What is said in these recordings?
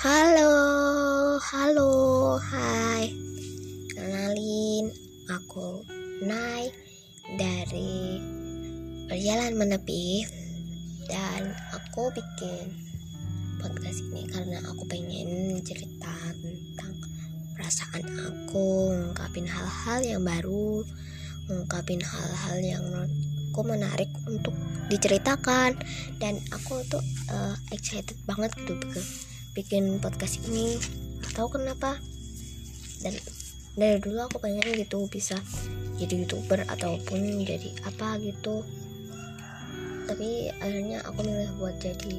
Halo, halo, hai. Kenalin, aku Nai dari perjalanan Menepi dan aku bikin podcast ini karena aku pengen cerita tentang perasaan aku, ngungkapin hal-hal yang baru, ngungkapin hal-hal yang aku menarik untuk diceritakan dan aku tuh uh, excited banget gitu bikin, podcast ini. Tahu kenapa. Dan dari dulu aku pengen gitu bisa jadi youtuber ataupun jadi apa gitu. Tapi akhirnya aku milih buat jadi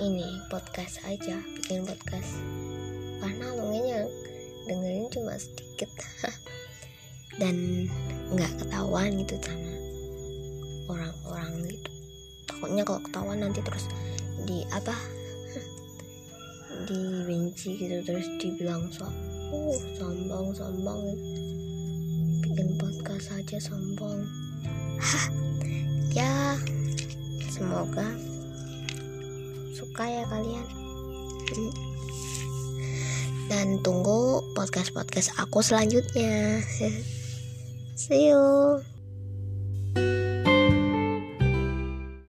ini podcast aja bikin podcast. Karena mungkin dengerin cuma sedikit. Dan nggak ketahuan gitu sama orang-orang gitu. Takutnya kalau ketahuan nanti terus di apa? Dibenci gitu terus dibilang so uh sombong sombong bikin podcast aja sombong hah? Ya semoga suka ya kalian. Hmm. dan tunggu podcast podcast aku selanjutnya. See you